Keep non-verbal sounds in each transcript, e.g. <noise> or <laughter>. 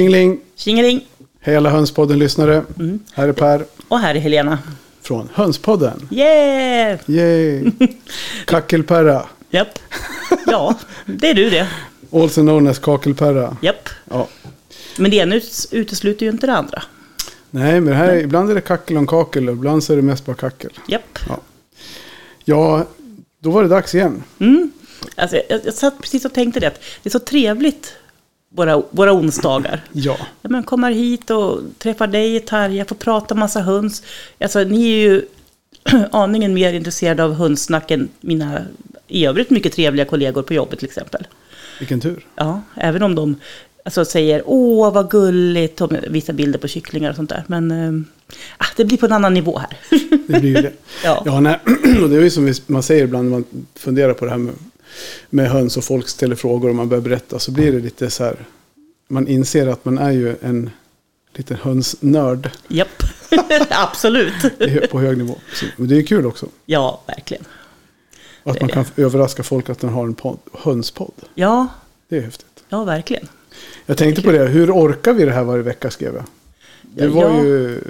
Tjingeling! Tjingeling! Hej alla Hönspodden-lyssnare. Mm. Här är Per Och här är Helena. från Hönspodden. Yeah! Yay! <laughs> Kackelperra. Japp. Ja, det är du det. Also known as Kakelperra. Japp. Ja. Men det ena ut- utesluter ju inte det andra. Nej, men det här, är- ibland är det kackel och kakel och ibland så är det mest bara kackel. Japp. Ja. ja, då var det dags igen. Mm. Alltså, jag, jag satt precis och tänkte det, det är så trevligt våra, våra onsdagar. <laughs> Ja. Ja, men kommer hit och träffar dig, Tarja, får prata massa höns. Alltså, ni är ju <clears throat> aningen mer intresserade av hundsnack än mina i övrigt mycket trevliga kollegor på jobbet till exempel. Vilken tur. Ja, även om de alltså, säger åh vad gulligt och visar bilder på kycklingar och sånt där. Men ah, det blir på en annan nivå här. Det blir ju det. <laughs> Ja. Ja, nej. <clears throat> och det är ju som man säger ibland när man funderar på det här med, med höns och folk ställer frågor och man börjar berätta så blir det lite så här. Man inser att man är ju en liten hönsnörd Japp, <laughs> absolut. på hög nivå. Men det är kul också. Ja, verkligen. Att Det man kan överraska folk att den har en podd, hönspodd. Ja, Det är häftigt. ja verkligen. Jag tänkte på det, hur orkar vi det här varje vecka skrev jag. Det var ja. ju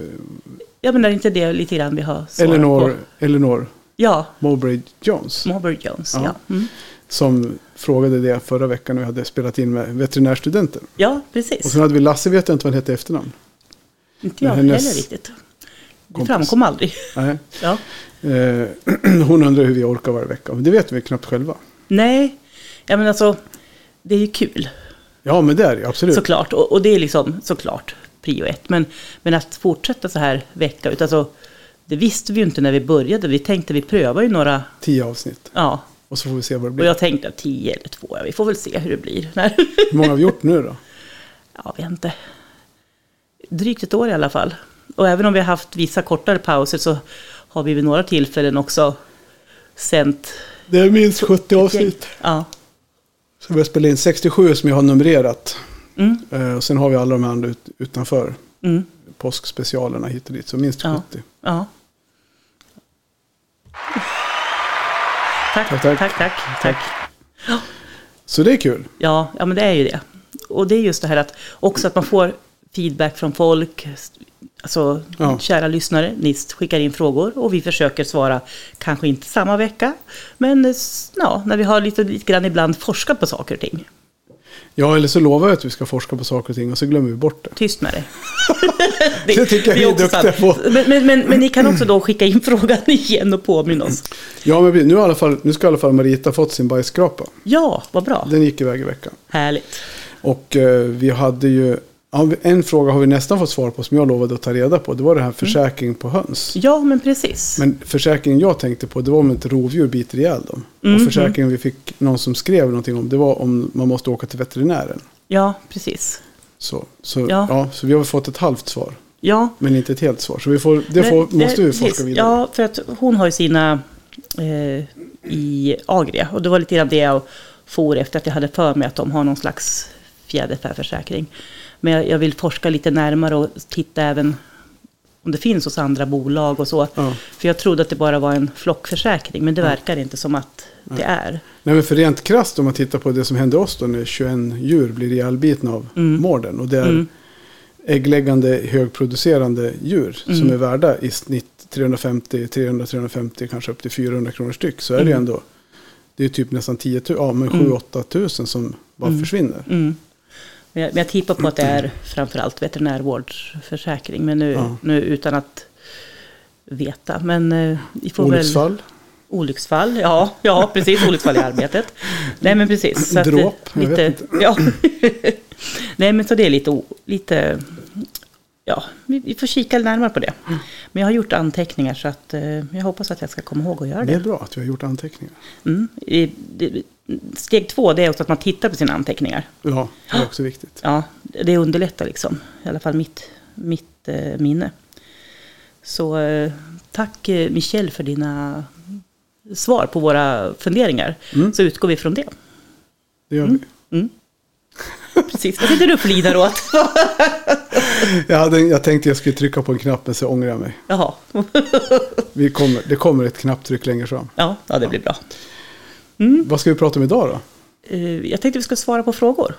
Ja, men är inte det lite grann vi har svarat Eleanor, på? Eleanor Ja, Mowbray Jones. Mowbray Jones. Ja. Ja, mm. Som frågade det förra veckan när vi hade spelat in med veterinärstudenten. ja Och precis. sen hade vi Lasse, vet jag inte vad han hette efternamn. Inte jag heller riktigt. Det kompis. framkom aldrig. Nej. <laughs> Ja. Eh, <clears throat> hon undrar hur vi orkar varje vecka. Men det vet vi knappt själva. Nej, ja, men alltså, det är ju kul. Ja, men det är det absolut. Såklart, och, och det är liksom såklart prio ett. Men, men att fortsätta så här vecka ut, alltså, det visste vi ju inte när vi började. Vi tänkte vi prövar ju några, Tio avsnitt. ja. Och så får vi se vad det Och blir. jag tänkte att tio eller två, ja, vi får väl se hur det blir. Hur många har vi gjort nu då? <laughs> ja, vet inte. Drygt ett år i alla fall. Och även om vi har haft vissa kortare pauser så har vi vid några tillfällen också sänt. Det är minst 70 avsnitt. Ja, Så vi har spelat in 67 som jag har numrerat. mm, Eh, och sen har vi alla de andra ut, utanför. mm, Påskspecialerna hit och dit. Så minst Ja. 70. ja. Tack, Tack, tack, tack. tack, tack. Så det är kul. Ja, ja, men det är ju det. Och det är just det här att också att man får feedback från folk. Alltså, Ja. kära lyssnare, ni skickar in frågor och vi försöker svara, kanske inte samma vecka, men ja, när vi har lite, lite grann ibland forskat på saker och ting. Ja, eller så lovar jag att vi ska forska på saker och ting och så glömmer vi bort det. Tyst med dig. <laughs> Det tycker jag vi är duktiga på. Men, men, men, men ni kan också då skicka in <laughs> frågan igen och påminna oss. Ja, men vi- nu, i alla fall, nu ska i alla fall Marita fått sin bajsskrapa. Ja, vad bra. Den gick iväg i veckan. Härligt. Och eh, vi hade ju, en fråga har vi nästan fått svar på som jag lovade att ta reda på. Det var det här försäkring på höns. Ja, men precis. Men försäkringen jag tänkte på det var om ett rovdjur biter ihjäl dem. Mm, Och försäkringen vi fick någon som skrev någonting om det var om man måste åka till veterinären. Ja, precis. Så, så, ja. Ja. så vi har fått ett halvt svar. Ja, Men inte ett helt svar. Så vi får, det Men får, måste vi forska vidare. Ja, för att hon har ju sina eh, i Agria. Och det var lite grann det jag for efter, att jag hade för mig att de har någon slags fjäderfäförsäkring. Men jag, jag vill forska lite närmare och titta även om det finns hos andra bolag och så. Ja. För jag trodde att det bara var en flockförsäkring, men det verkar inte som att det är. Nej, men för rent krasst om man tittar på det som hände oss då när 21 djur blir ihjälbitna av Mm. mården. Och det är Mm. äggläggande högproducerande djur som Mm. är värda i snitt 350, 300, 350, kanske upp till 400 kronor styck. Så är det ju Mm. ändå, det är typ nästan 10 000, ja men Mm. 7-8 tusen som bara Mm. försvinner. Men jag, men jag tippar på att det är framförallt veterinärvårdsförsäkring. Men nu, Ja. nu utan att veta. Men eh, vi får väl... Olycksfall, Olycksfall, ja, ja precis, olycksfall i arbetet. Nej men precis. Så att, eh, Dråp, jag vet Ja. <laughs> Nej men så det är lite, lite ja, vi, vi får kika närmare på det. Men jag har gjort anteckningar så att eh, jag hoppas att jag ska komma ihåg att göra det är det. bra att vi har gjort anteckningar. Mm. Steg två det är också att man tittar på sina anteckningar. Ja, det är också viktigt. Ja, det underlättar liksom. I alla fall mitt, mitt eh, minne. Så eh, tack eh, Michel för dina svar på våra funderingar. Mm. Så utgår vi från det. Det gör Mm. vi. Mm. Precis, vad sitter du och flinar åt? <laughs> Jag, hade, jag tänkte jag skulle trycka på en knapp men så ångrar jag mig. Jaha, <laughs> Vi kommer, det kommer ett knapptryck längre fram. ja, ja det blir bra. Vad ska vi prata om idag då? Eh, Jag tänkte vi ska svara på frågor.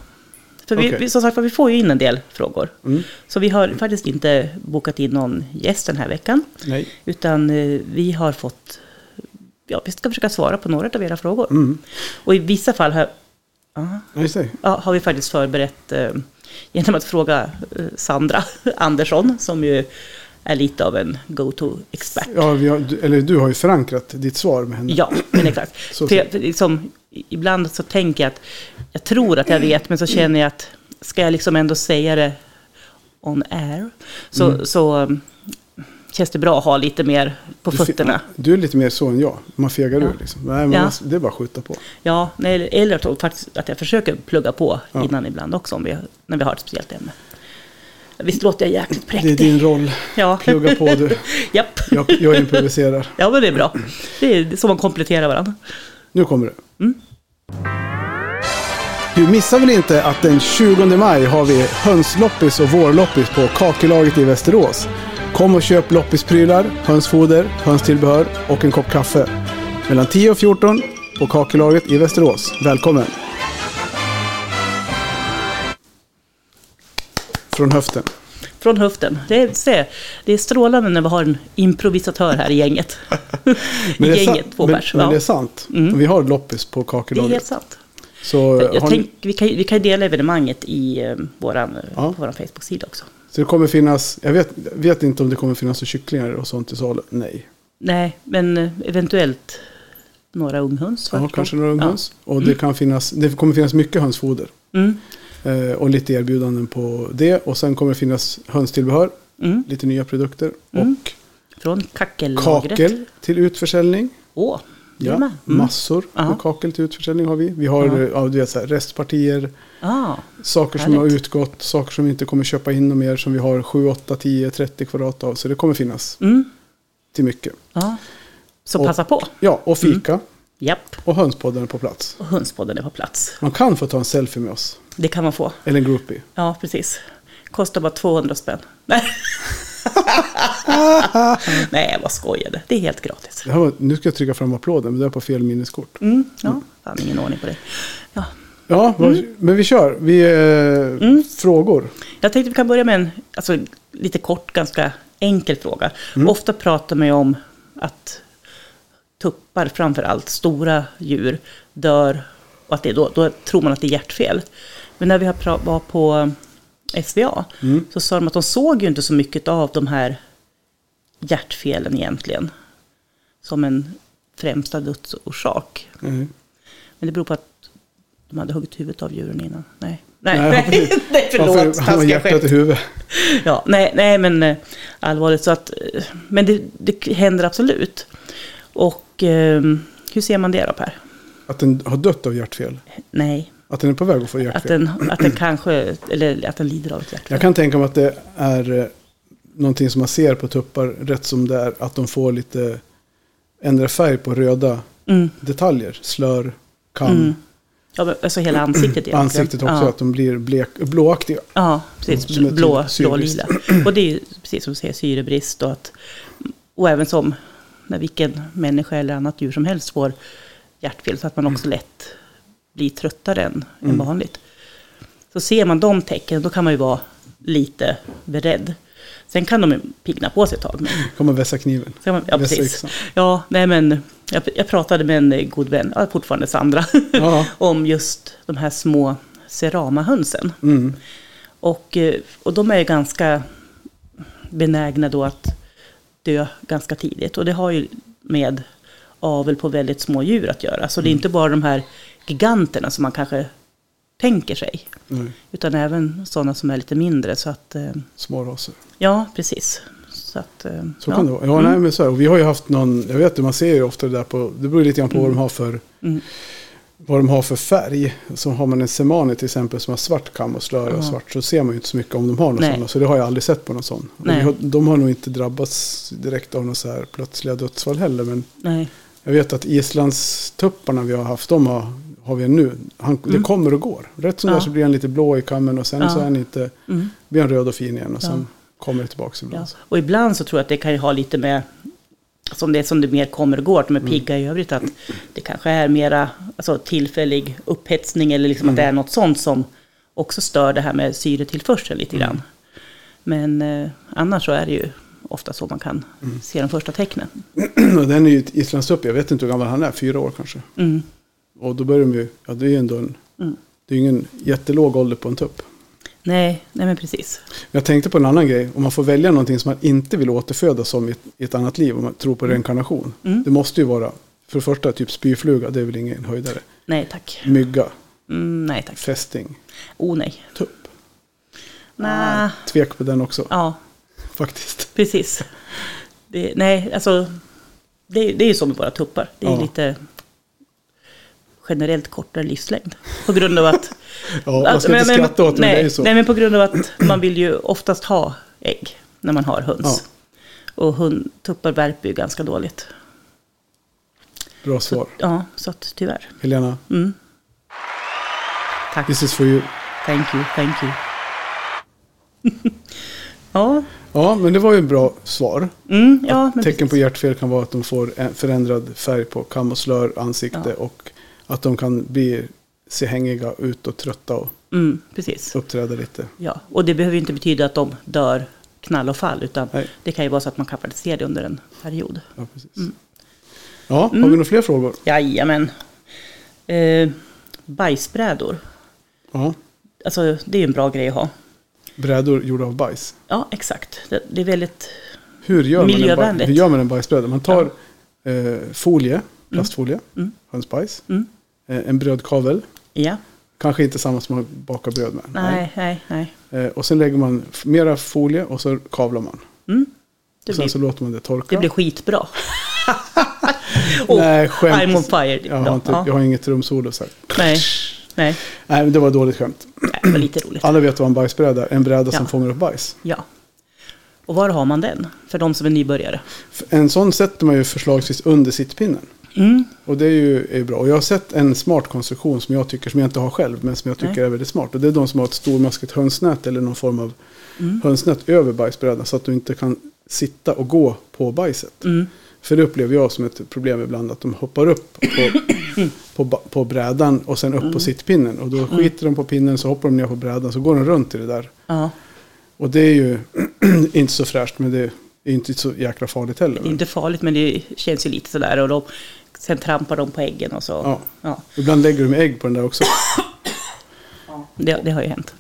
För vi, vi, som sagt vi får ju in en del frågor. Mm. Så vi har faktiskt inte bokat in någon gäst den här veckan. Nej. Utan eh, vi har fått, ja vi ska försöka svara på några av era frågor. Mm. Och i vissa fall har, säg. ja, har vi faktiskt förberett eh, genom att fråga eh, Sandra <laughs> Andersson, som ju är lite av en go-to-expert. Ja, har, eller du har ju förankrat ditt svar med henne. Ja, men exakt. <clears throat> Så för liksom, ibland så tänker jag att jag tror att jag vet, men så känner jag att ska jag liksom ändå säga det on air, så, Mm. så känns det bra att ha lite mer på Du fötterna. Du är lite mer så än jag. Man fegar Ja. ur liksom. Nej, Ja. man, det är bara att skjuta på. Ja, eller- faktiskt att jag försöker plugga på Ja. innan ibland också, om vi, när vi har ett speciellt ämne. Visst låter jag jäkligt Det är präktig? din roll. Ja. Plugga på du. <laughs> Japp. Jag, jag improviserar. Ja, men det är bra. Det är så man kompletterar varandra. Nu kommer det. Mm. Du missar väl inte att den 20 maj har vi hönsloppis och vårloppis på Kakelaget i Västerås. Kom och köp loppisprylar, hönsfoder, hönstillbehör och en kopp kaffe. Mellan 10 och 14 på Kakelaget i Västerås. Välkommen! Från höften. Från höften. Det är, se, det är strålande när vi har en improvisatör här i gänget. <laughs> I Men det är gänget, sant- två men, pers. men Ja. det är sant. Mm. Vi har loppis på Det är Kakelaget. helt sant. Så, Jag, jag ni- tänk, vi, kan, vi kan dela evenemanget i eh, våran, eh, Ja. på vår Facebook-sida också. Så det kommer finnas, jag vet, vet inte om det kommer finnas kycklingar och sånt i salu. Nej. Nej, men eh, eventuellt några unghöns. Ja, kanske några unghöns. Och det, kan finnas, det kommer finnas mycket hönsfoder. Ja. Mm, Eh, och lite erbjudanden på det. Och sen kommer det finnas hönstillbehör, mm. lite nya produkter. Mm. Och Från kakel till utförsäljning. Åh, Ja, med. Mm. massor Ja. med kakel till utförsäljning har vi. Vi har Ja. ja, du vet, så här, restpartier, Ah, saker som har Härligt. utgått, saker som vi inte kommer köpa in och mer som vi har 7, 8, 10, 30 kvadrat av. Så det kommer finnas mm. till mycket. ja. Så Och- passa på. Ja, och fika. Japp, Och hönspodden är på plats. och hönspodden är på plats. Man kan få ta en selfie med oss. Det kan man få. Eller en groupie. Ja, precis. Kostar bara 200 spänn. <laughs> Nej, jag bara skojade. Det är helt gratis. Var, nu ska jag trycka fram applåden, men det är på fel minneskort. Mm, ja, fan ingen ordning på det. Ja. Ja, vad- men vi kör. Vi, eh, Mm. Frågor. Jag tänkte vi kan börja med en alltså, lite kort, ganska enkel fråga. Mm. Ofta pratar man ju om att tuppar, framför allt stora djur, dör och att det då, då tror man att det är hjärtfel. Men när vi var på SVA Mm. så sa de att de såg ju inte så mycket av de här hjärtfelen egentligen. Som en främsta dödsorsak. Nej. Men det beror på att de hade huggit huvudet av djuren innan. Nej, nej, Nej, nej, <laughs> nej förlåt. Han har hjärtat i huvudet. Ja, nej, nej men eh, allvarligt så att, eh, men det, det händer absolut. Och eh, hur ser man det då Per? Att den har dött av hjärtfel. Nej, Att den är på väg att få att hjärtfel. den, att den kanske, eller att den lider av ett hjärtfel. Jag kan tänka mig att det är eh, någonting som man ser på tuppar rätt som det är. Att de får lite ändra färg på röda Mm, detaljer. Slör, kam, mm. Ja, alltså hela ansiktet egentligen. ansiktet också. Ja, Att de blir blek, blåaktiga. ja precis. Blå, typ syrebrist. blå, lila. <clears throat> Och det är ju precis som du säger, syrebrist och att, och även som när vilken människa eller annat djur som helst får hjärtfel så att man också lätt blir tröttare än, än Mm. vanligt. Så ser man de tecknen då kan man ju vara lite beredd. Sen kan de pigna på sig ett tag. Men, Kommer vässa kniven. man, ja, Vässa precis. yxan. Ja, nej men jag, jag pratade med en god vän, ja, fortfarande Sandra, <laughs> Ja. <laughs> om just de här små ceramahönsen. Mm. Och, eh, och de är ganska benägna då att dö ganska tidigt. Och det har ju med avel på väldigt små djur att göra. Så det är inte bara de här giganterna som man kanske tänker sig. Nej, Utan även sådana som är lite mindre. Så att, eh, små raser. Ja, precis. Så, att, eh, Så ja. kan det vara. Ja, nej, men så här. Och vi har ju haft någon, jag vet att man ser ju ofta det där på, det beror lite grann på vad de har för, Mm. vad de har för färg. Så har man en semani till exempel som har svart kam och slöja och svart så ser man ju inte så mycket om de har någon sådana. Så det har jag aldrig sett på någon sån. Har, de har nog inte drabbats direkt av några så här plötsliga dödsfall heller. Men Nej, jag vet att islandstupparna vi har haft, de har, har vi nu. Han, Det Mm. kommer och går. Rätt som Ja. det är så blir han lite blå i kammen och sen Ja. så är han inte, mm. blir han röd och fin igen och sen kommer tillbaka ibland. Ja. Och ibland så tror jag att det kan ju ha lite med, som det, som det mer kommer och går, att de är Mm. pigga i övrigt, att det kanske är mera alltså, tillfällig upphetsning eller liksom att det Mm. är något sånt som också stör det här med syretillförseln lite grann. Men eh, annars så är det ju ofta så man kan se de första tecknen. <clears throat> Den är ju ett islandstupp, jag vet inte hur gammal han är, fyra år kanske. Mm. Och då börjar de ju, ja det är ju ändå en, Mm. det är ingen jättelåg ålder på en tupp. Nej, nej men precis. Jag tänkte på en annan grej, om man får välja någonting som man inte vill återföda som i ett, i ett annat liv, om man tror på reinkarnation. Mm. Det måste ju vara, för det första, typ spyfluga, det är väl ingen höjdare. Nej tack. Mygga, Mm, nej tack. fästing, Oh nej. tupp. Nej. Tvek på den också, Ja, faktiskt. precis. Det, nej, alltså. Det, det är ju så med våra tuppar. Det är Ja. lite generellt kortare livslängd. På grund av att... <laughs> Ja, man ska inte skratta åt det, men nej, det är så. Nej, men på grund av att man vill ju oftast ha ägg när man har höns. Ja. Och hund, tuppar värper ju ganska dåligt. Bra svar. Ja, så att tyvärr. Helena, Mm. Tack. this is for you. Thank you, thank you. <laughs> ja, Ja, men det var ju ett bra svar. mm, ja men Tecken på precis. hjärtfel kan vara att de får en förändrad färg på kam och slör, ansikte Ja. och att de kan bli, se hängiga ut och trötta och Mm, precis. uppträda lite. Ja, och det behöver inte betyda att de dör knall och fall, utan Nej. det kan ju vara så att man kan det under en period. Ja, precis. Mm. Ja, har vi några fler frågor? Jajamän. Eh, bajsbrädor. Ja. Alltså, det är ju en bra grej att ha. Brädor gjorda av bajs. Ja, exakt. Det, det är väldigt... Hur gör, man en, baj- Miljövänligt. hur gör man en bajsbräda? Man tar eh, folie, plastfolie, Mm. hönsbajs, Mm, en brödkavel. ja, Kanske inte samma som man bakar bröd med. nej, nej, nej. Eh, och sen lägger man mera folie och så kavlar man. Mm. Det, Och sen blir, så låter man det torka. det blir skitbra. <laughs> Och Nej, skämt. I'm on fire. Jag har, inte, ja. jag har inget rumsolo sagt. Nej, nej, Nej, det var ett dåligt skämt. nej, det var lite roligt. Alla vet vad en bajsbräda är. En bräda som Ja. fångar upp bajs. Ja. Och var har man den? För de som är nybörjare. En sån sätter man ju förslagsvis under sittpinnen. Mm. Och det är ju är bra. Och jag har sett en smart konstruktion som jag tycker, som jag inte har själv, men som jag tycker Nej. är väldigt smart. Och det är de som har ett stormaskigt hönsnät eller någon form av Mm. hönsnät över bajsbrädan. Så att du inte kan sitta och gå på bajset. Mm. För det upplever jag som ett problem ibland. Att de hoppar upp på, <coughs> på, på brädan och sen upp Mm. på sittpinnen. Och då skiter de på pinnen så hoppar de ner på brädan. Så går de runt i det där. Ja, Och det är ju <clears throat> inte så fräscht. Men det är inte så jäkla farligt heller. det är inte farligt men det känns ju lite sådär. Och de, sen trampar de på äggen och så. Ja. Ja, Ibland lägger de ägg på den där också. <coughs> det, det har ju hänt.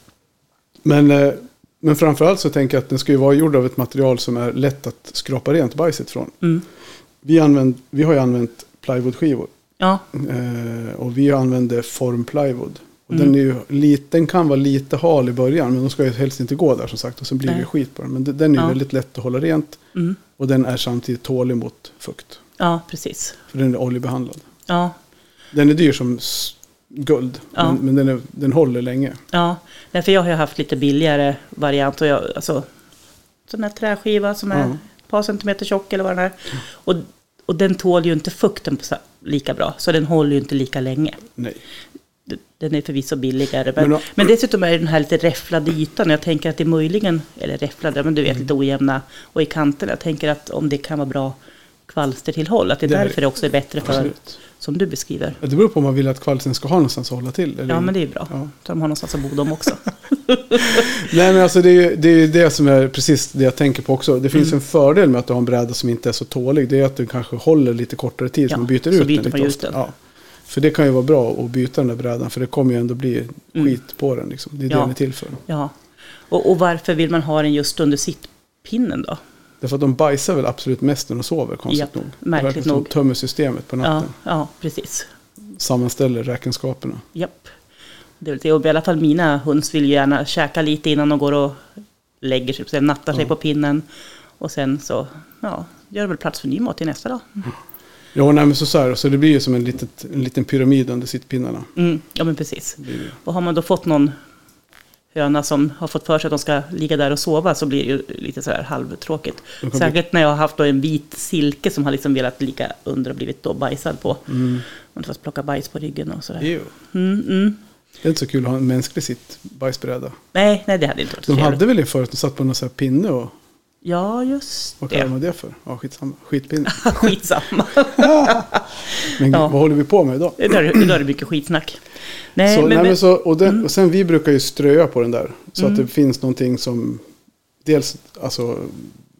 Men, eh, men framförallt så tänker jag att den ska ju vara gjord av ett material som är lätt att skrapa rent bajset från. Mm. Vi, använd, vi har ju använt plywoodskivor. Ja, Eh, och vi använder formplywood. Och Mm. den, är ju lite, den kan vara lite hal i början. Men de ska ju helst inte gå där som sagt. Och sen blir det Nej. ju skit på den. Men den- är ju Ja. väldigt lätt att hålla rent. mm. Och den är samtidigt tålig mot fukt. ja precis. För den är oljebehandlad. Ja, Den är dyr som guld. Ja. Men, men den, är, den håller länge. ja. Nej, för jag har ju haft lite billigare variant. Och jag, alltså, sån här träskiva som är Ja. ett par centimeter tjock eller vad den är. Och, och den tål ju inte fukten lika bra. Så den håller ju inte lika länge. Nej. Den är förvisso billigare. Men, Men men, dessutom är den här lite räfflade ytan. Jag tänker att det möjligen, eller räfflade, men du vet lite ojämna och i kanterna. Jag tänker att om det kan vara bra kvalstertillhåll. Att det är Det är- därför det också är bättre för, Absolut. som du beskriver. Det beror på om man vill att kvalsen ska ha någonstans att hålla till. Eller Ja, men det är bra. Ja. Så de har någonstans att bo de också. <laughs> <laughs> Nej men alltså det är det, är det som är precis det jag tänker på också. Det finns Mm. en fördel med att du har en bräda som inte är så tålig. Det är att den kanske håller lite kortare tid. Ja, så man byter så ut byter den man lite ut ofta. den. Ja. För det kan ju vara bra att byta den där brädan. För det kommer ju ändå bli Mm. skit på den. Liksom. Det är det Ja. den är till för. Ja. Och, och varför vill man ha den just under sittpinnen då? Därför att de bajsar väl absolut mest när de sover konstigt Japp, nog. märkligt det nog. de tömmer systemet på Ja, natten. ja, precis. Sammanställer räkenskaperna. Japp. Det är väl det. Och i alla fall mina höns vill ju gärna käka lite innan de går och lägger sig. Sen nattar sig Ja. på pinnen. Och sen så ja, gör det väl plats för ny mat till nästa dag. Ja, nej, men så, så, här, så det blir ju som en, litet, en liten pyramid under sittpinnarna. Mm, ja men precis. Och har man då fått någon höna som har fått för sig att de ska ligga där och sova så blir det ju lite sådär halvtråkigt. Säkert när jag har haft en vit silke som har liksom velat ligga under och blivit då bajsad på. Mm. Man fått plocka bajs på ryggen och sådär. Mm, mm. Det är inte så kul att ha en mänsklig sitt bajsbräda. Nej, nej det hade inte varit De trevligt. hade väl det förut, de satt på någon sån här pinne och... Ja, just Vad kallar det. man det för? Ja, skitsamma. Skitpinne. <laughs> Skitsamma. <laughs> Men Ja. vad håller vi på med idag? Idag är det- idag är det mycket skitsnack. Nej, så, men, nej, men, så, och, den, och sen vi brukar ju ströa på den där. Så Mm. att det finns någonting som dels alltså,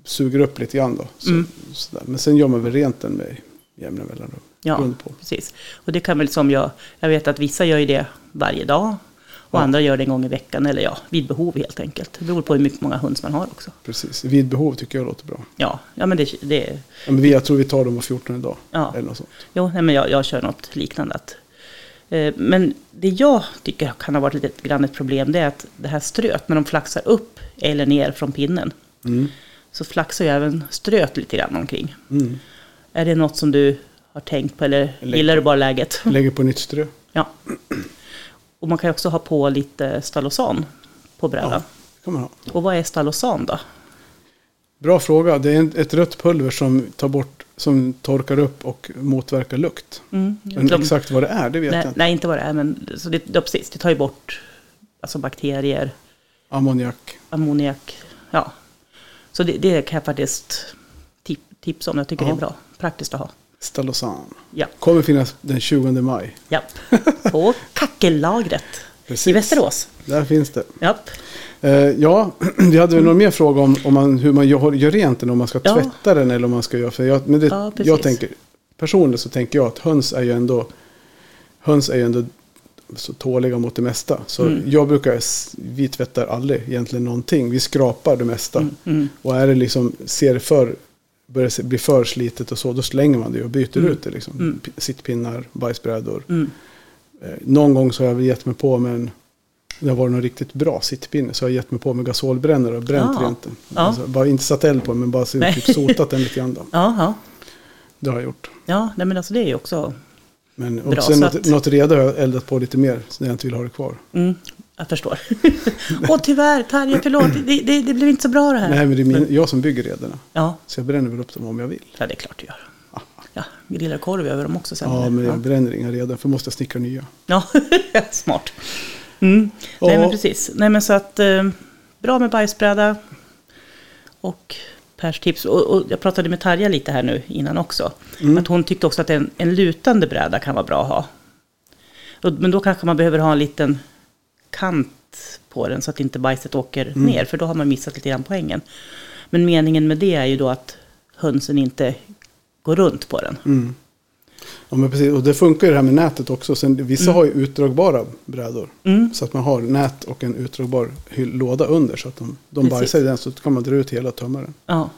suger upp lite grann då. Så, Mm. sådär. Men sen gör man väl rent den med jämna mellanrum. ja, precis. Och det kan väl som jag, jag vet att vissa gör ju det varje dag. Och andra gör det en gång i veckan, eller ja, vid behov helt enkelt. Det beror på hur mycket många höns man har också. Precis. Vid behov tycker jag låter bra. Ja, ja men det, det Ja, men vi, jag tror vi tar dem var 14 dag. Ja. Eller något sånt. Jo, nej, men jag, jag kör något liknande. Att, eh, men det jag tycker kan ha varit lite grann ett problem, det är att det här ströt, när de flaxar upp eller ner från pinnen, Mm. så flaxar ju även ströt lite grann omkring. Mm. Är det något som du har tänkt på, eller Lägg gillar du bara läget? Lägger på nytt strö. Ja. Och man kan också ha på lite stalosan på brädan. Ja, det kan man ha. Och vad är stalosan då? Bra fråga. Det är ett rött pulver som tar bort, som torkar upp och motverkar lukt. Mm, Men de- exakt vad det är, det vet nej, jag inte. nej, inte vad det är, men så det, ja, precis, det tar ju bort alltså bakterier, Ammoniak. ammoniak. Ja. Så det, det kan jag faktiskt tip, tipsa om. Jag tycker Ja. det är bra. Praktiskt att ha. Stalosan. Ja. Kommer finnas den 20 maj. Japp. <laughs> På kackellagret i Västerås. Där finns det. Japp. Eh, ja, <clears throat> vi hade väl någon mer fråga om, om man, hur man gör, gör rent den, om man ska Ja. tvätta den eller om man ska göra... För jag, men det, Ja, jag tänker, personligen så tänker jag att höns är ju ändå, höns är ju ändå så tåliga mot det mesta. Så Mm. jag brukar, vi tvättar aldrig egentligen någonting. Vi skrapar det mesta. Mm. Och är det liksom, ser det för, börjar bli för slitet och så, då slänger man det och byter Mm. ut det. Liksom. Mm. Sittpinnar, bajsbrädor. Mm. Eh, någon gång så har jag gett mig på med en, det har varit någon riktigt bra sittpinne, så jag har gett mig på med gasolbrännare och bränt Ja. rent den. Ja. Alltså, bara inte satt eld på den, men bara så, typ sotat den lite grann. Då. Det har jag gjort. Ja, nej, men alltså det är ju också... Men och Bra, sen något, att- något reda har jag eldat på lite mer, så jag inte vill ha det kvar. Mm, jag förstår. <laughs> Åh, tyvärr, Tarja, förlåt. Det, det, det blev inte så bra det här. Nej, men det är min, jag som bygger redorna. Ja, Så jag bränner väl upp dem om jag vill. ja, det är klart du gör. Ja, grillar korv över dem också sen. Ja, men jag ja. bränner inga redan, för måste jag snickra nya. ja <laughs> smart. Mm. Nej, Ja. men precis. Nej, men så att eh, bra med bajsbräda. Och Pers tips. Och, och jag pratade med Tarja lite här nu innan också. Mm. Att hon tyckte också att en, en lutande bräda kan vara bra att ha. Och, men då kanske man behöver ha en liten kant på den så att inte bajset åker Mm. ner. För då har man missat lite grann poängen. Men meningen med det är ju då att hönsen inte går runt på den. Mm. Ja, men precis. Och det funkar ju det här med nätet också. Sen, vissa har ju utdragbara brädor. Mm. Så att man har nät och en utdragbar låda under. Så att de, de Precis. bajsar i den så kan man dra ut hela och tömma den. Ja,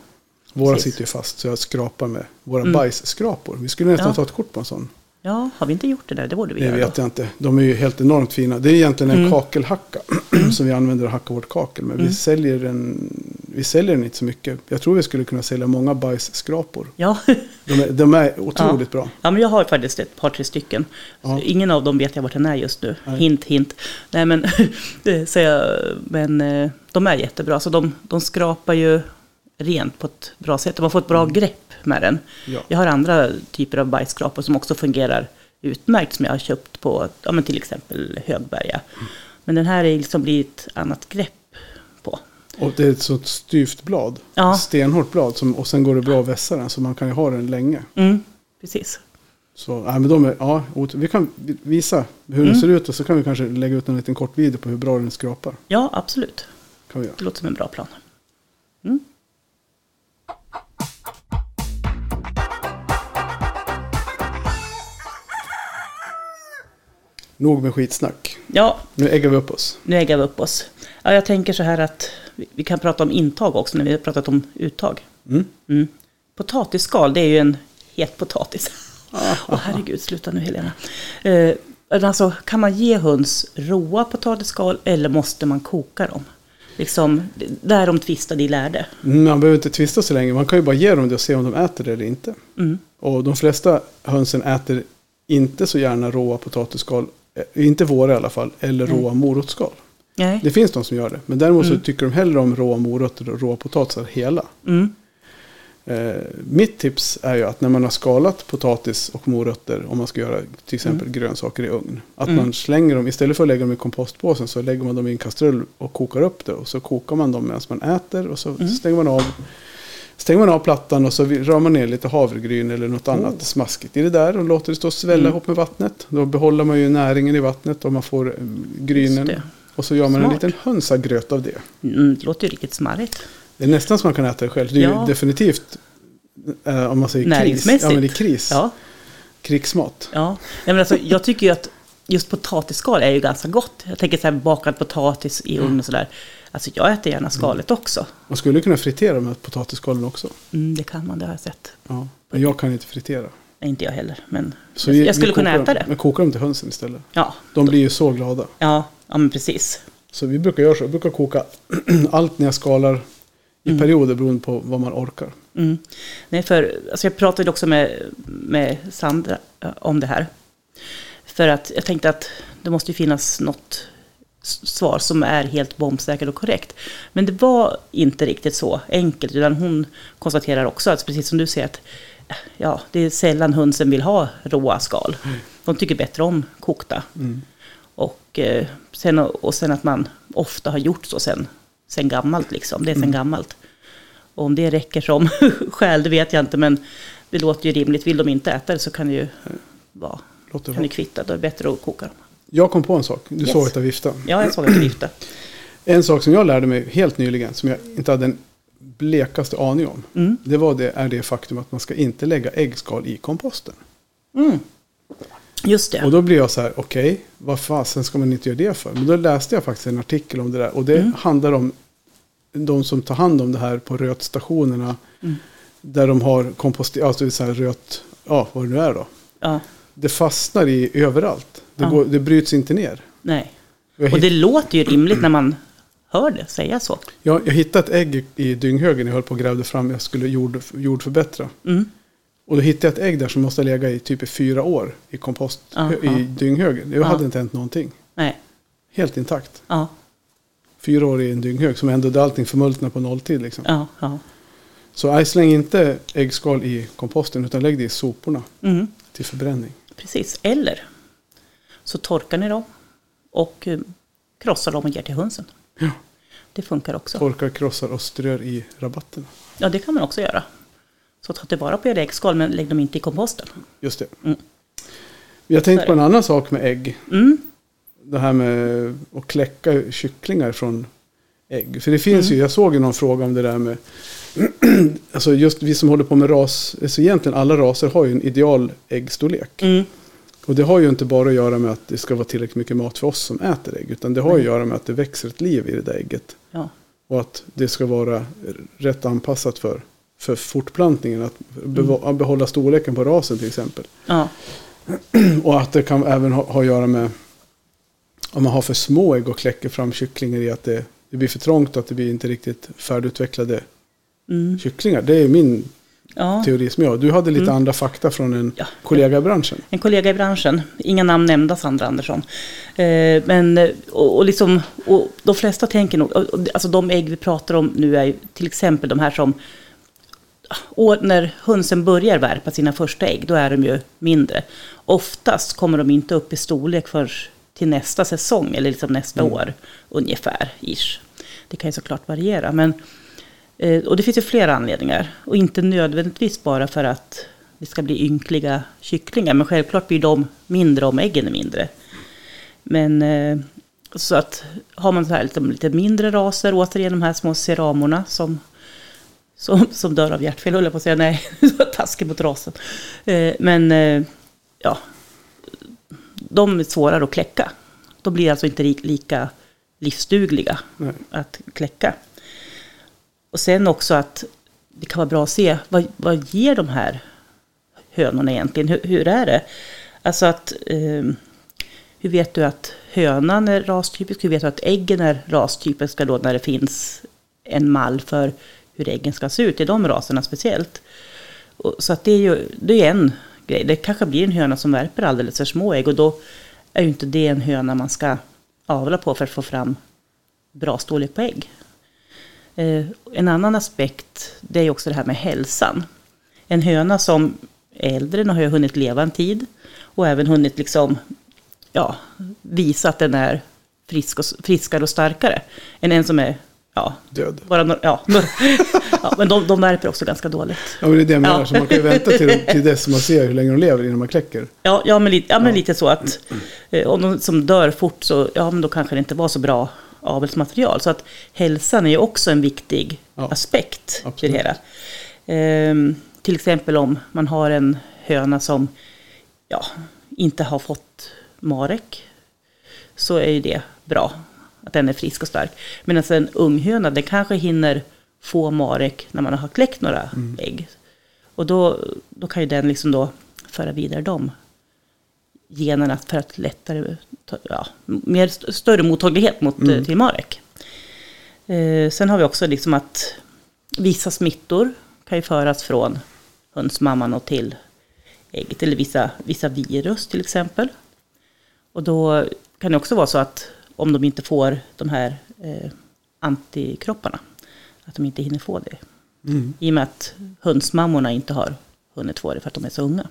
Våra Precis. sitter ju fast så jag skrapar med våra Mm. bajsskrapor. Vi skulle nästan Ja. ta ett kort på en sån. Ja, har vi inte gjort det där? Det borde vi Det göra vet då. jag inte. De är ju helt enormt fina. Det är egentligen en Mm. kakelhacka <clears throat> som vi använder att hacka vårt kakel. Men vi, Mm. säljer den, vi säljer den inte så mycket. Jag tror vi skulle kunna sälja många bajsskrapor. Ja. <laughs> De är, de är otroligt bra. ja, men jag har faktiskt ett par, tre stycken. Ja. Ingen av dem vet jag vart den är just nu. Nej. Hint, hint. Nej, men, <laughs> det, så jag, men eh, de är jättebra. Så de, de skrapar ju rent på ett bra sätt. Man får ett bra grepp med den. Ja. Jag har andra typer av bajsskrapor som också fungerar utmärkt som jag har köpt på ja, men till exempel Högberga. Men den här är liksom blir ett annat grepp på. Och det är ett så styvt blad. Ja. Stenhårt blad. Som, och sen går det bra att vässa den. Så man kan ju ha den länge. Mm, precis. Så, nej, men de är, ja, vi kan visa hur den Mm. ser ut. Och så kan vi kanske lägga ut en liten kort video på hur bra den skrapar. Ja, absolut. Kan vi göra. Det låter som en bra plan. Mm. Nog med skitsnack. Ja, Nu äggar vi upp oss. nu äggar vi upp oss. Ja, jag tänker så här att vi- kan prata om intag också när vi har pratat om uttag. Mm. Mm. Potatisskal, det är ju en het potatis. Åh herregud, sluta nu Helena. Eh, alltså, kan man ge höns råa potatisskal eller måste man koka dem? Liksom, där de tvistade i lärde. Mm, Man behöver inte tvista så länge. Man kan ju bara ge dem det och se om de äter det eller inte. Mm. Och de flesta hönsen äter inte så gärna råa potatisskal. Eh, Inte våra i alla fall. Eller Nej. råa morotsskal. Nej. Det finns de som gör det. Men däremot Mm. så tycker de hellre om råa morötter och råa potatisar hela. Mm. Eh, mitt tips är ju att när man har skalat potatis och morötter, om man ska göra till exempel Mm. grönsaker i ugn. Att Mm. man slänger dem, istället för att lägga dem i kompostpåsen så lägger man dem i en kastrull och kokar upp det. Och så kokar man dem medan man äter och så Mm. stänger man av Stänger man av plattan och så rör man ner lite havregryn eller något annat Oh. smaskigt i det där och låter det stå och svälla Mm. ihop med vattnet. Då behåller man ju näringen i vattnet och man får eh, grynen. Och så gör man en Smart. liten hönsagröt av det. Mm, det låter ju riktigt smarrigt. Det är nästan som man kan äta det själv. Det är Ja. ju definitivt, eh, om man säger kris. Ja, men det är kris. Ja, Krigsmat. ja. Nej, men alltså, jag tycker ju att just potatisskal är ju ganska gott. Jag tänker så här bakad potatis i ugn och sådär. Alltså jag äter gärna skalet också. Man skulle kunna fritera de här potatisskalen också. Mm, det kan man, det har jag sett. Ja. Men jag kan inte fritera. Nej, inte jag heller, men Så jag, vi- skulle vi kunna äta dem- det. Men kokar dem till hönsen istället. Ja, De blir ju så glada. ja, ja men precis. Så vi brukar göra så. Vi brukar koka <clears throat> allt när jag skalar i Mm. perioder beroende på vad man orkar. Mm. Nej, för alltså jag pratade också med, med Sandra eh, om det här. För att jag tänkte att det måste ju finnas något svar som är helt bombsäkert och korrekt. Men det var inte riktigt så enkelt, utan hon konstaterar också att precis som du säger att ja, det är sällan hönsen vill ha råa skal. De tycker bättre om kokta. Mm. Och, eh, sen, och sen att man ofta har gjort så sen, sen gammalt. Liksom. Det är sen Mm. gammalt. Och om det räcker som <laughs> skäl, det vet jag inte. Men det låter ju rimligt. Vill de inte äta det så kan det ju vara, Låter kan det kvitta. Då är det bättre att koka dem. Jag kom på en sak. Du Yes. såg att jag viftade. Ja, jag såg att det lyfte. En sak som jag lärde mig helt nyligen, som jag inte hade en blekaste aning om. Mm. Det var det, är det faktum att man ska inte lägga äggskal i komposten. Mm. Just Och det. då blir jag så här, okej, vad fasen ska man inte göra det för? Men då läste jag faktiskt en artikel om det där. Och det Mm. handlar om de som tar hand om det här på rötstationerna. Mm. Där de har komposterat, alltså så här röt, ja vad det nu är då. Ja, Det fastnar i överallt. Det, går, det bryts inte ner. nej. Och det låter ju rimligt när man hör det säga så. jag, jag hittade ett ägg i, dynghögen. Jag höll på och grävde fram. Jag skulle jord, jordförbättra. Mm. Och då hittade jag ett ägg där som måste lägga i typ i fyra år i kompost. Aha. I dynghögen. Det Ja. hade inte hänt någonting. Nej. Helt intakt. Ja, Fyra år i en dynghög som ändå där allting förmultnar på nolltid. Liksom. ja. Så släng inte äggskal i komposten utan lägg det i soporna Mm. till förbränning. Precis. Eller så torkar ni dem och eh, krossar dem och ger till hönsen. Ja. Det funkar också. Torkar, krossar och strör i rabatterna. Ja, det kan man också göra. Så ta tillvara på era äggskal, men lägg dem inte i komposten. Just det. Mm. Vi har tänkt Så är på en annan sak med ägg. Mm. Det här med att kläcka kycklingar från ägg. För det finns Mm. ju, jag såg ju någon fråga om det där med, <clears throat> alltså just vi som håller på med ras, alltså egentligen alla raser har ju en ideal äggstorlek. Mm. Och det har ju inte bara att göra med att det ska vara tillräckligt mycket mat för oss som äter ägg. Utan det har ju att göra med att det växer ett liv i det där ägget. Ja. Och att det ska vara rätt anpassat för, för fortplantningen. Att beva- behålla storleken på rasen till exempel. Ja. <clears throat> Och att det kan även ha, ha att göra med om man har för små ägg och kläcker fram kycklingar i att det, det blir för trångt och att det blir inte riktigt färdigutvecklade Mm. kycklingar. Det är min ja. teori som jag. Du hade lite Mm. andra fakta från en Ja. kollega i branschen. En kollega i branschen, inga namn nämnda Sandra Andersson. Eh, men, eh, och, och, liksom, och de flesta tänker nog, alltså de ägg vi pratar om nu är ju till exempel de här som, och när hönsen börjar värpa sina första ägg, då är de ju mindre. Oftast kommer de inte upp i storlek för till nästa säsong, eller liksom nästa Mm. år ungefär. Ish. Det kan ju såklart variera. Men, och det finns ju flera anledningar. Och inte nödvändigtvis bara för att det ska bli ynkliga kycklingar. Men självklart blir de mindre om äggen är mindre. Men eh, så att har man så här lite, lite mindre raser, återigen de här små ceramorna som, som, som dör av hjärtfel, höll jag på att säga. Nej, <laughs> taskigt mot rasen. Eh, men eh, ja, de är svårare att kläcka. De blir alltså inte li- lika livsdugliga Nej. att kläcka. Och sen också att det kan vara bra att se vad, vad ger de här hönorna egentligen? Hur, hur är det? Alltså att eh, hur vet du att hönan är rastypisk? Hur vet du att äggen är rastypiska då när det finns en mall för hur äggen ska se ut i de raserna speciellt? Och, så att det är ju det är en grej. Det kanske blir en höna som värper alldeles för små ägg och då är ju inte det en höna man ska avla på för att få fram bra storlek på ägg. Eh, en annan aspekt det är också det här med hälsan. En höna som är äldre, den har ju hunnit leva en tid och även hunnit liksom, ja, visa att den är frisk och, friskare och starkare än en som är ja, Död. bara ja, <laughs> ja, men de, de värper också ganska dåligt. Ja, men det är det jag menar. Ja. Så man kan ju vänta till, till dess man ser hur länge de lever innan man kläcker. Ja, ja, men, lite, ja, men lite så att eh, om de som dör fort så ja, men då kanske det inte var så bra avelsmaterial. Så att hälsan är ju också en viktig Ja, aspekt i absolut. det hela. Ehm, till exempel om man har en höna som ja, inte har fått marek så är ju det bra. Att den är frisk och stark. Medan en unghöna, den kanske hinner få marek när man har kläckt några ägg. Och då, då kan ju den liksom då föra vidare de generna för att lättare, ta, ja, mer st- större mottaglighet mot, eh, till marek. Eh, sen har vi också liksom att vissa smittor kan ju föras från hönsmamman och till ägget, eller vissa, vissa virus till exempel. Och då kan det också vara så att om de inte får de här eh, antikropparna, att de inte hinner få det. I och med att hönsmammorna inte har hunnit få det för att de är så unga.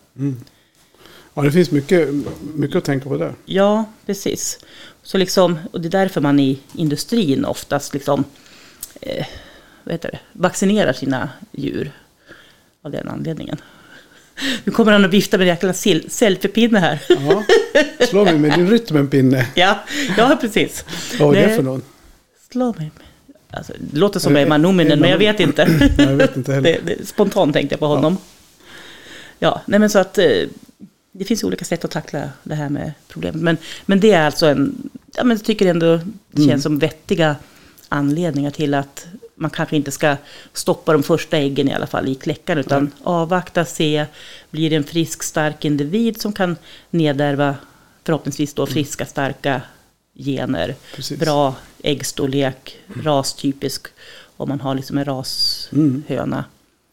Ja, det finns mycket, mycket att tänka på där. Ja, precis. Så liksom, och det är därför man i industrin oftast liksom, eh, vad heter det, vaccinerar sina djur. Av den anledningen. Nu kommer han att vifta med en jäkla selfiepinne här. Ja. Slå mig med din rytmenpinne. <laughs> ja, ja, precis. Vad var det för någon? Slå mig. med- Alltså, det låter som Emma Nominen, men jag vet inte. <clears throat> Jag vet inte heller. det, det, spontant tänkte jag på honom. Ja, nej men så att eh, det finns olika sätt att tackla det här med problemet. Men, men det är alltså en, ja men jag tycker ändå det känns som vettiga anledningar till att man kanske inte ska stoppa de första äggen i alla fall i kläckan, utan avvakta, se, blir det en frisk, stark individ som kan nedärva förhoppningsvis då friska, starka gener, Precis. bra äggstorlek, rastypisk, om man har liksom en rashöna.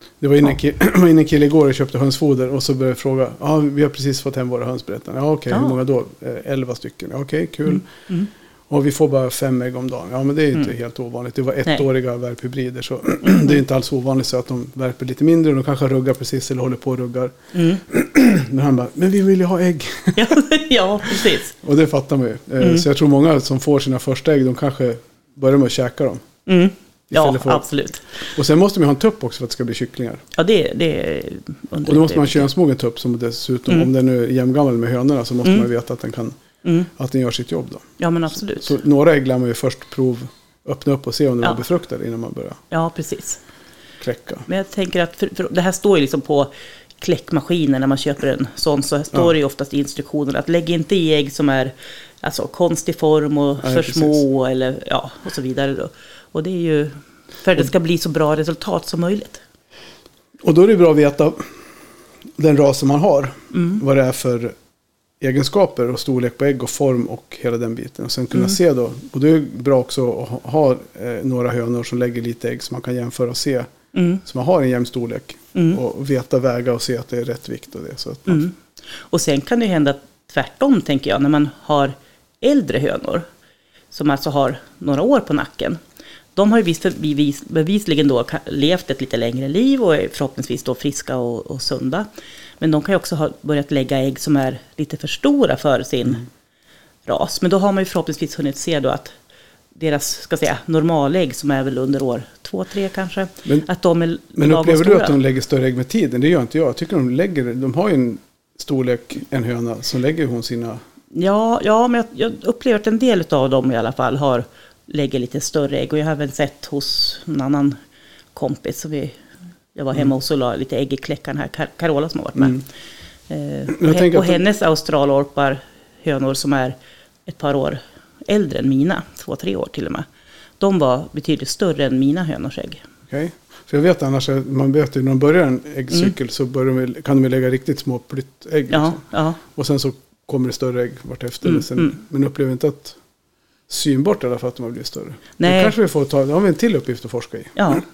<clears throat> Det var inne en kille, en igår och köpte hönsfoder och så började jag fråga. Ja, vi har precis fått hem våra höns berättade. Ja, okej, Ja. hur många då? Eh, Elva stycken. Okej, kul. Mm. Och vi får bara fem ägg om dagen. Ja, men det är ju inte helt ovanligt. Det var Nej. ettåriga värphybrider. Så <clears throat> det är inte alls ovanligt så att de värper lite mindre. Och de kanske ruggar precis eller håller på och ruggar. Mm. <clears throat> Men han bara, men vi vill ju ha ägg. <laughs> Ja, precis. <laughs> Och det fattar man ju. Eh, Mm. Så jag tror många som får sina första ägg, de kanske börjar med att käka dem. Ja, för- absolut. Och sen måste man ha en tupp också för att det ska bli kycklingar. Ja, det, det Och då måste man ha en könsmogen tupp som dessutom, Mm. om den är jämngammal med hönorna, så måste Mm. man veta att den, kan, Mm. att den gör sitt jobb. Då. Ja, men absolut. Så några ägg lär man ju först prov, öppna upp och se om de Ja. är befruktade innan man börjar Ja, precis. kläcka. Men jag tänker att, för, för det här står ju liksom på kläckmaskinen när man köper en sån, så står Ja. det ju oftast i instruktionen att lägg inte i ägg som är alltså, konstig form och Nej, för precis. små eller ja, och så vidare. Då. Och det är ju för att det ska bli så bra resultat som möjligt. Och då är det bra att veta den ras som man har. Mm. Vad det är för egenskaper och storlek på ägg och form och hela den biten. Och sen kunna Mm. se då. Och det är bra också att ha- ha eh, några hönor som lägger lite ägg så man kan jämföra och se. Mm. Så man har en jämn storlek. Mm. Och veta väga och se att det är rätt vikt och det. Så att man, Mm. Och sen kan det hända tvärtom, tänker jag, när man har äldre hönor. Som alltså har några år på nacken. De har ju vis, bevis, bevisligen då levt ett lite längre liv och är förhoppningsvis då friska och, och sunda. Men de kan ju också ha börjat lägga ägg som är lite för stora för sin Mm. ras. Men då har man ju förhoppningsvis hunnit se då att deras, ska säga, normalägg som är väl under år två, tre kanske. Men- att de är Men upplever du stora. att de lägger större ägg med tiden? Det gör inte jag. Jag tycker de lägger, de har ju en storlek, en höna, som lägger hon sina... Ja, ja men jag, jag upplever att en del av dem i alla fall har, lägger lite större ägg. Och jag har även sett hos en annan kompis. Så vi, jag var hemma hos och la lite ägg i kläckan här, Car- Carola som har varit med. Mm. Eh, och, he- och att hennes australorpar, hönor som är ett par år äldre än mina, två, tre år till och med. De var betydligt större än mina hönors ägg. Okej? För jag vet annars, att man vet ju när de börjar en äggcykel så börjar de, kan de lägga riktigt små plyttägg. Ja, Liksom. ja. Och sen så kommer det större ägg vartefter. Mm, sen, mm. Men upplever inte att synbart i alla fall att de har blivit större. Nej. Det kanske vi får ta, då har vi en till uppgift att forska i. ja. <clears throat>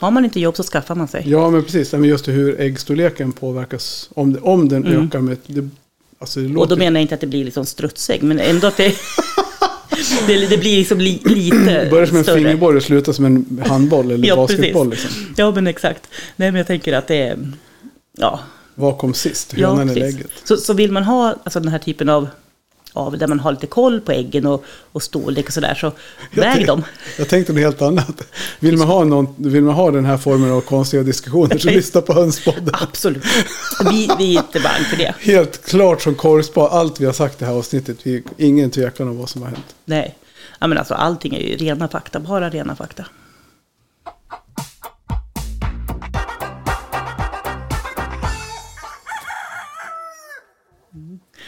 Har man inte jobb så skaffar man sig. Ja, men precis. Men just hur äggstorleken påverkas. Om, det, om den Mm. ökar med... Det, alltså det Och då menar jag inte att det blir liksom strutsägg, men ändå att det... <laughs> det, det blir liksom li, lite Det <clears throat> börjar som en större. fingerborg och slutar som en handboll eller <laughs> Ja, basketboll. Liksom. Ja, men exakt. Nej, men jag tänker att det är... Ja, Vad kom sist? ja Hönan eller precis. ägget? Så, så vill man ha alltså, den här typen av, av... Där man har lite koll på äggen och, och storlek och sådär, så väg dem. Jag tänkte något helt annat. Vill man ha, någon, vill man ha den här formen av konstiga diskussioner så <laughs> lyssna på Hönspodden. Absolut. Vi, vi är inte bang för det. Helt klart som korvspad, allt vi har sagt i det här avsnittet. Vi, ingen tvekan om vad som har hänt. Nej. Ja, men alltså, allting är ju rena fakta, bara rena fakta.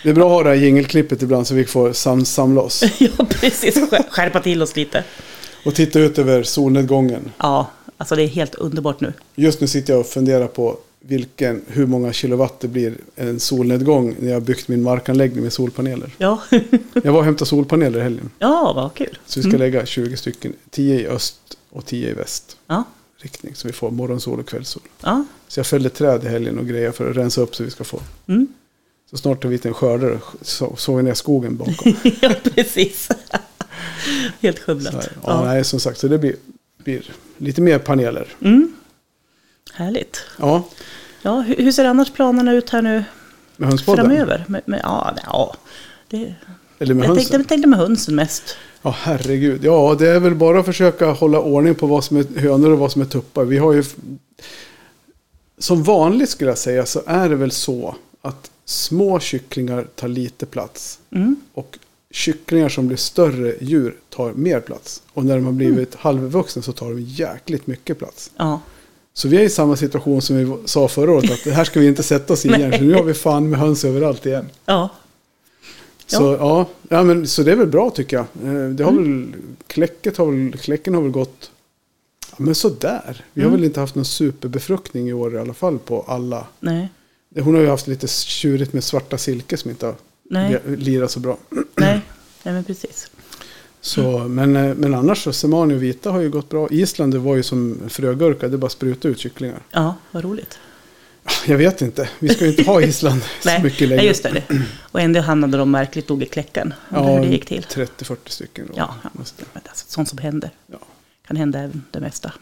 Det är bra att ha det här jingelklippet ibland så vi får sam samla oss. <laughs> Ja, precis. Skär- Skärpa till oss lite. Och titta ut över solnedgången. Ja, alltså det är helt underbart nu. Just nu sitter jag och funderar på vilken, hur många kilowatt det blir en solnedgång när jag byggt min markanläggning med solpaneler. Ja, <laughs> Jag var och hämtade solpaneler i helgen. ja vad kul. Så vi ska lägga 20 stycken, 10 i öst och 10 i väst Ja, riktning. Så vi får morgonsol och kvällssol. ja. Så jag fällde träd i helgen och grejer för att rensa upp så vi ska få. Mm. Så snart har vi en skördare så såg vi ner skogen bakom. <laughs> ja precis. <laughs> helt skövlat. ja, Ja. nej, som sagt, så det blir, blir lite mer paneler. Mm. Härligt. Ja, Ja, hur, hur ser annars planerna ut här nu med hönspodden. framöver? Med, med, ja, ja. Det, Eller med jag hönsen. tänkte, jag tänkte med hönsen mest. Ja, herregud. Ja, det är väl bara att försöka hålla ordning på vad som är hönor och vad som är tuppar. Vi har ju... Som vanligt skulle jag säga så är det väl så att små kycklingar tar lite plats. Mm. Och kycklingar som blir större djur tar mer plats. Och när de har blivit halvvuxna så tar de jäkligt mycket plats. Ja, Så vi är i samma situation som vi sa förra året. Att det här ska vi inte sätta oss i <laughs> igen. För nu har vi fan med höns överallt igen. ja, Så, ja. Ja, men, så det är väl bra tycker jag. Eh, Det har väl, kläcket har väl, kläcken har väl gått ja, men sådär. Vi har väl inte haft någon superbefruktning i år i alla fall på alla. nej, Hon har ju haft lite tjurigt med svarta silke som inte har nej, lirat så bra. <clears throat> nej, nej, men precis. Så, men, eh, men annars så semani och vita har ju gått bra. Island det var ju som frögurka, det bara spruta ut kycklingar. Ja, vad roligt. Jag vet inte, vi ska ju inte ha Island <laughs> så Nej, mycket längre. nej, just det. Och ändå hamnade de märkligt nog i kläcken. Undrar hur det gick till. 30-40 stycken. Då. Ja, ja. Alltså, sånt som händer. Ja. Kan hända det mesta.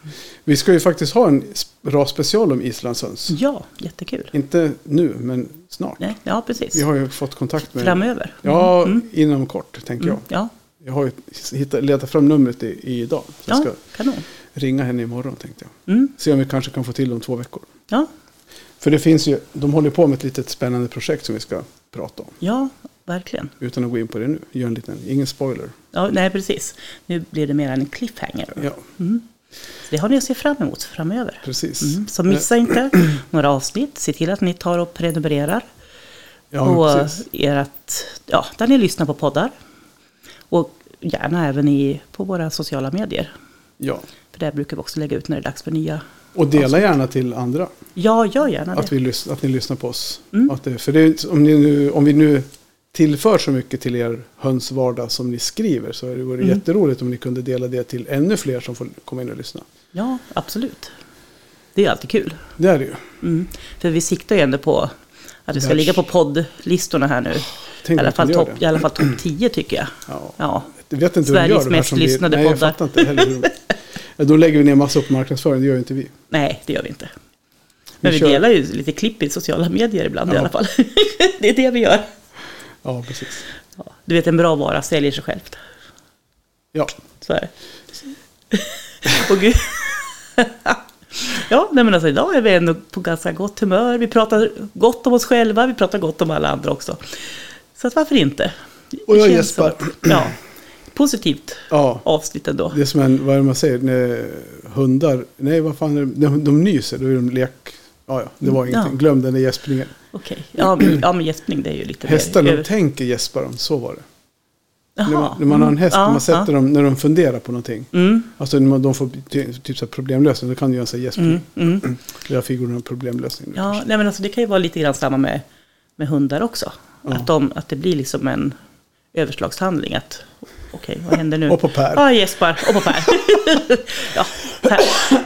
Vi ska ju faktiskt ha en sp- rasspecial om islandshöns. Ja, jättekul. Inte nu, men snart. Nej, ja, precis. Vi har ju fått kontakt med... Framöver. Ja, Mm. inom kort tänker Mm. jag. Ja, Jag har ju hittat, letat fram numret i, i idag. Så jag ja ska kanon. ringa henne imorgon tänkte jag. Mm. Se om vi kanske kan få till om två veckor. Ja, För det finns ju, de håller på med ett litet spännande projekt som vi ska prata om. ja, verkligen. Utan att gå in på det nu. Gör en liten, ingen spoiler. Ja, nej, precis. Nu blir det mer en cliffhanger. Ja, Mm. Det har ni att se fram emot framöver. precis. Mm. Så missa inte några avsnitt. Se till att ni tar och prenumererar Ja, på ert, ja, där ni lyssnar på poddar. Och gärna även i, på våra sociala medier. Ja. För där brukar vi också lägga ut när det är dags för nya. Och dela gärna till andra. Ja, gör gärna Att, det. vi att ni lyssnar på oss. Mm. Det, för det, om, nu, om vi nu tillför så mycket till er hönsvardag som ni skriver så det vore Mm. jätteroligt om ni kunde dela det till ännu fler som får komma in och lyssna. Ja, absolut. Det är alltid kul. Det är det ju. Mm. För vi siktar ju ändå på att vi ska ligga på poddlistorna här nu. I Tänk alla fall gör topp det. i alla fall topp 10 tycker jag. Ja. Ja, Jag vet inte hur Sveriges gör mest blir- lyssnade Nej, jag poddar. fattar inte heller hur de... Ja, Då lägger vi ner massa på marknadsföring, det gör ju inte vi. nej det gör vi inte. Men Vi vi delar ju lite klipp i sociala medier ibland i Ja. alla fall. <laughs> det är det vi gör. Ja, precis. Ja, du vet, en bra vara säljer sig självt. Ja, Så är det. Och gud. ja, nej men alltså idag är vi ändå på ganska gott humör. Vi pratar gott om oss själva, vi pratar gott om alla andra också. Så att varför inte? Och jag gäspar. Ja, positivt ja. avsnitt ändå. Det är som en, vad är det man säger, när hundar, nej vad fan är det, när de nyser, då är de lek... Ja, ja, det var Ja. ingenting. Glöm den där gäspningen. Okej, ja, men- ja men gäspning det är ju lite Hästar, mer... de tänker gäspar de, så var det. Jaha, När man, när man har en häst, mm, när man ja, sätter dem, när de funderar på någonting. ja. Mm, Alltså när man, de får ty, typ så här problemlösning, då kan du göra en sån här gäspning. mm, mm. Jag fick en problemlösning. Ja, nej men alltså det kan ju vara lite grann samma med, med hundar också. Ja. Att, de, att det blir liksom en överslagshandling. Att okej, vad händer nu? Och på Per. Ja, gäspar. Och på Per. <laughs> ja, per,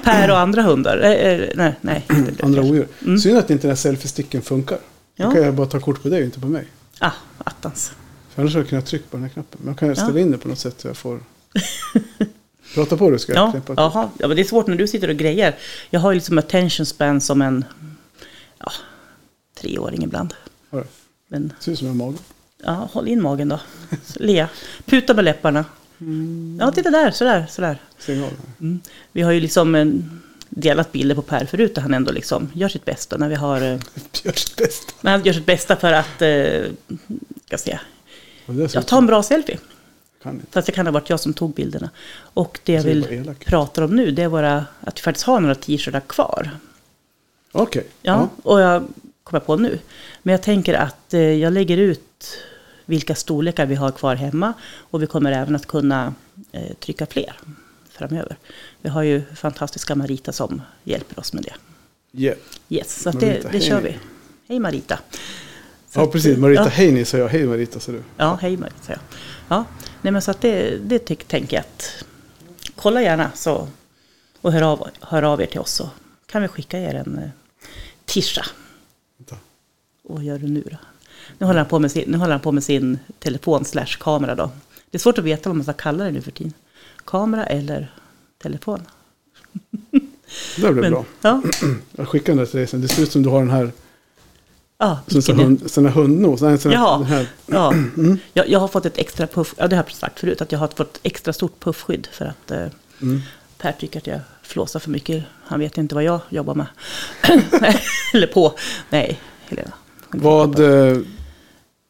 per och andra hundar. Eh, eh, nej, nej. det Andra odjur. Mm. Synd att inte den här selfie-sticken funkar. Ja. Då kan jag bara ta kort på dig och inte på mig. Ah, attans. För annars hade jag kunnat trycka på den här knappen. Men jag kan ställa Ja. in det på något sätt så jag får... <laughs> Prata på du ska jag Ja, jaha. ja, men det är svårt när du sitter och grejer. Jag har ju liksom attention span som en ja, treåring ibland. Du? Men Ser ut som en mage. Ja, håll in magen då. Le. Puta med läpparna. Ja, titta där, sådär, sådär. Mm. Vi har ju liksom en, delat bilder på Per förut där han ändå liksom gör sitt bästa när vi har... eh, <laughs> Gör sitt bästa. när han gör sitt bästa för att... Eh, ska se. Och det ser Ja, ut ta en bra selfie. Kan inte. Fast det kan ha varit jag som tog bilderna. Och det jag vill prata om nu, det är våra, att vi faktiskt har några t-shirtar kvar. Okej. Ja, och jag kommer på nu. Men jag tänker att eh, jag lägger ut vilka storlekar vi har kvar hemma. Och vi kommer även att kunna eh, trycka fler framöver. Vi har ju fantastiska Marita som hjälper oss med det. Yeah. Yes, så Marita, det, det hej kör vi. Hej Marita. Så Ja, precis. Marita Ja, Heini sa jag. Hej Marita, sa du. ja hej Marita. säger jag. Ja, nej men så att det, det tyck, tänker jag att kolla gärna så, och hör av, hör av er till oss så kan vi skicka er en eh, tisha. Vänta. Och vad gör du nu då? Nu håller han på med sin, nu håller han på med sin telefon slash kamera då. Det är svårt att veta vad man ska kalla det nu för tiden. Kamera eller telefon. Det blev Men, bra. Ja, <clears throat> Jag skickar den där till dig sen. Det ser ut som du har den här. ja, Sån hund, sån här hundnos. Nej, sån här. Ja, <clears throat> jag, jag har fått ett extra puff, ja det har jag sagt förut, att jag har fått extra stort puffskydd för att eh, Mm. Per tycker att jag flåsar för mycket. Han vet inte vad jag jobbar med. <clears throat> Eller på. Nej, Helena. Vad eh,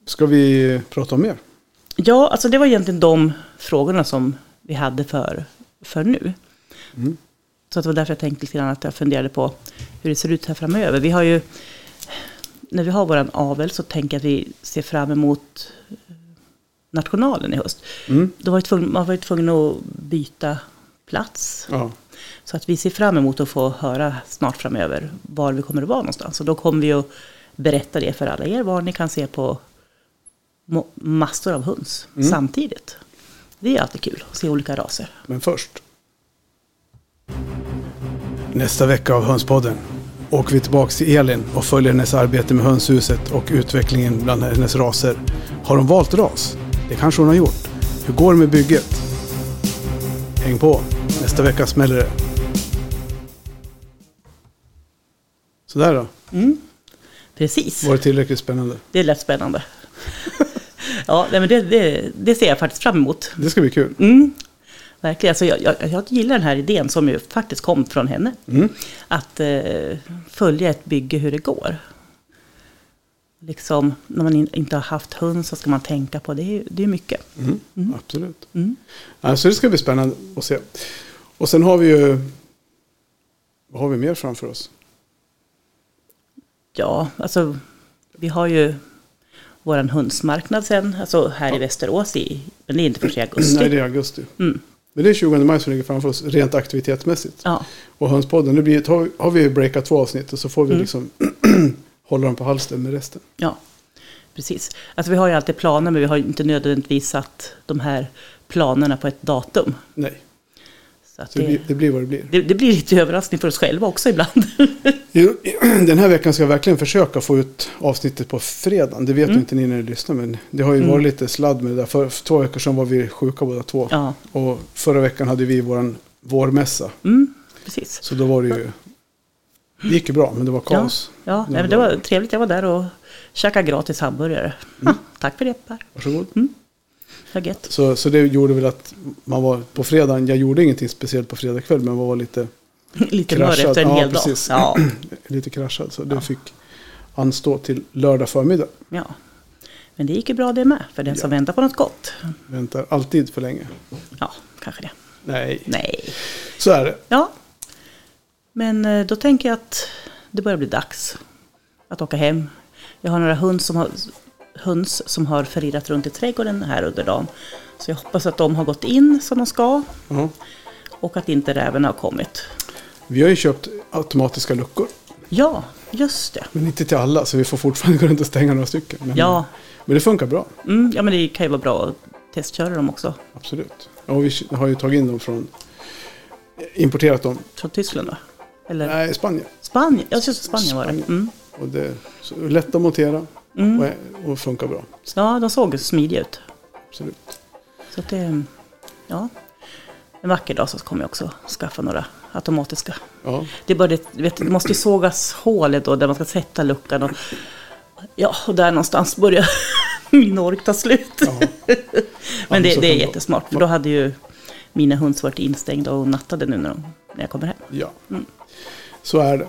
ska vi prata om mer? Ja, alltså det var egentligen de frågorna som vi hade för, för nu. Mm. Så det var därför jag tänkte lite grann att jag funderade på hur det ser ut här framöver. Vi har ju, när vi har våran avel så tänker jag att vi ser fram emot nationalen i höst. Mm. Då var vi tvungna, man var ju tvungen att byta plats. Ja. Så att vi ser fram emot att få höra snart framöver var vi kommer att vara någonstans. Och då kommer vi att berätta det för alla er, var ni kan se på massor av höns samtidigt. Det är alltid kul att se olika raser. Men först. Nästa vecka av Hönspodden åker vi tillbaka till Elin och följer hennes arbete med hönshuset och utvecklingen bland hennes raser. Har hon valt ras? Det kanske hon har gjort. Hur går det med bygget? Häng på. Nästa vecka smäller det. Sådär då. Precis, Var det tillräckligt spännande? det lät spännande. <laughs> ja, men det, det, det ser jag faktiskt fram emot. Det ska bli kul. Mm. Verkligen, alltså jag, jag, jag gillar den här idén som ju faktiskt kom från henne. Mm. Att eh, följa ett bygge hur det går. Liksom, när man in, inte har haft hund så ska man tänka på det. är Det är mycket. Mm. Absolut. Mm. Ja, så det ska bli spännande att se. Och sen har vi ju... Vad har vi mer framför oss? Ja, alltså vi har ju våran hundsmarknad sen, alltså här i Västerås, i, men det är inte förrän i <clears throat> augusti. Nej, det är augusti. Mm. Men det är 20 maj som ligger framför oss, rent aktivitetsmässigt. Ja, Och Hönspodden, det blir, har, har vi breakat två avsnitt och så får vi Mm. liksom <clears throat> hålla dem på halsen med resten. ja, precis. Alltså vi har ju alltid planer, men vi har inte nödvändigtvis satt de här planerna på ett datum. Nej, Så det, det, blir, det blir vad det blir. det, det blir lite överraskning för oss själva också ibland. <laughs> <clears throat> Den här veckan ska jag verkligen försöka få ut avsnittet på fredagen. Det vet Mm. inte ni när ni lyssnar, men det har ju Mm. varit lite sladd med det där. För, två veckor sedan var vi sjuka båda två. ja, Och förra veckan hade vi vår vårmässa. mm, precis. Så då var det ju... Det gick ju bra, men det var kaos. Ja, nej, men det var trevligt. Jag var där och käkade gratis hamburgare. Mm. Ja, <laughs> tack för det Per. Varsågod. Vad gött. Så, så det gjorde väl att man var på fredagen. Jag gjorde ingenting speciellt på fredag kväll, men man var lite, <laughs> Lite mör Kraschat. efter en Ja, hel precis. dag. Ja, <clears throat> lite kraschad. Så det Ja. fick anstå till lördag förmiddag. ja. Men det gick ju bra det med, för den som väntar på något gott. Väntar alltid för länge. Ja, kanske det. Nej, Nej. så är det. Ja. Men eh, då tänker jag att det börjar bli dags att åka hem. Jag har några höns som har, höns som har förirrat runt i trädgården här under dagen. Så jag hoppas att de har gått in som de ska Ja. och att inte räven har kommit. Vi har ju köpt automatiska luckor. Ja, just det. Men inte till alla, så vi får fortfarande <laughs> gå runt och stänga några stycken. Men, Ja, men det funkar bra, mm, ja men det kan ju vara bra att testköra dem också. absolut. Ja, och vi har ju tagit in dem från... Importerat dem. Från Tyskland va? Eller Nej, Spanien. Spanien? Ja, just det, Spanien var det. Mm. Och det är lätt att montera Mm. och, och funkar bra. Ja, de såg smidiga ut. Absolut. Så att det, ja. En vacker dag så kommer jag också skaffa några automatiska. Ja, Det, det, vet, det måste ju sågas hålet då där man ska sätta luckan. Och, ja, och där någonstans börjar <laughs> min ork ta slut. ja. <laughs> Men det, det är jättesmart. För då hade ju mina höns varit instängda och nattade nu när, de, när jag kommer hem. ja. Mm. Så är det.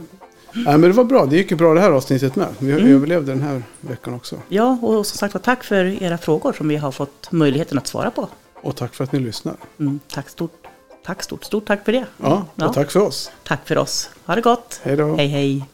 Nej, men det var bra. Det gick ju bra det här avsnittet med. Vi Mm. överlevde den här veckan också. Ja, och som sagt var tack för era frågor som vi har fått möjligheten att svara på. Och tack för att ni lyssnar. Mm, tack stort, tack stort, stort tack för det. Ja, Ja. och tack för oss. Tack för oss. Ha det gott. Hej då. Hej hej.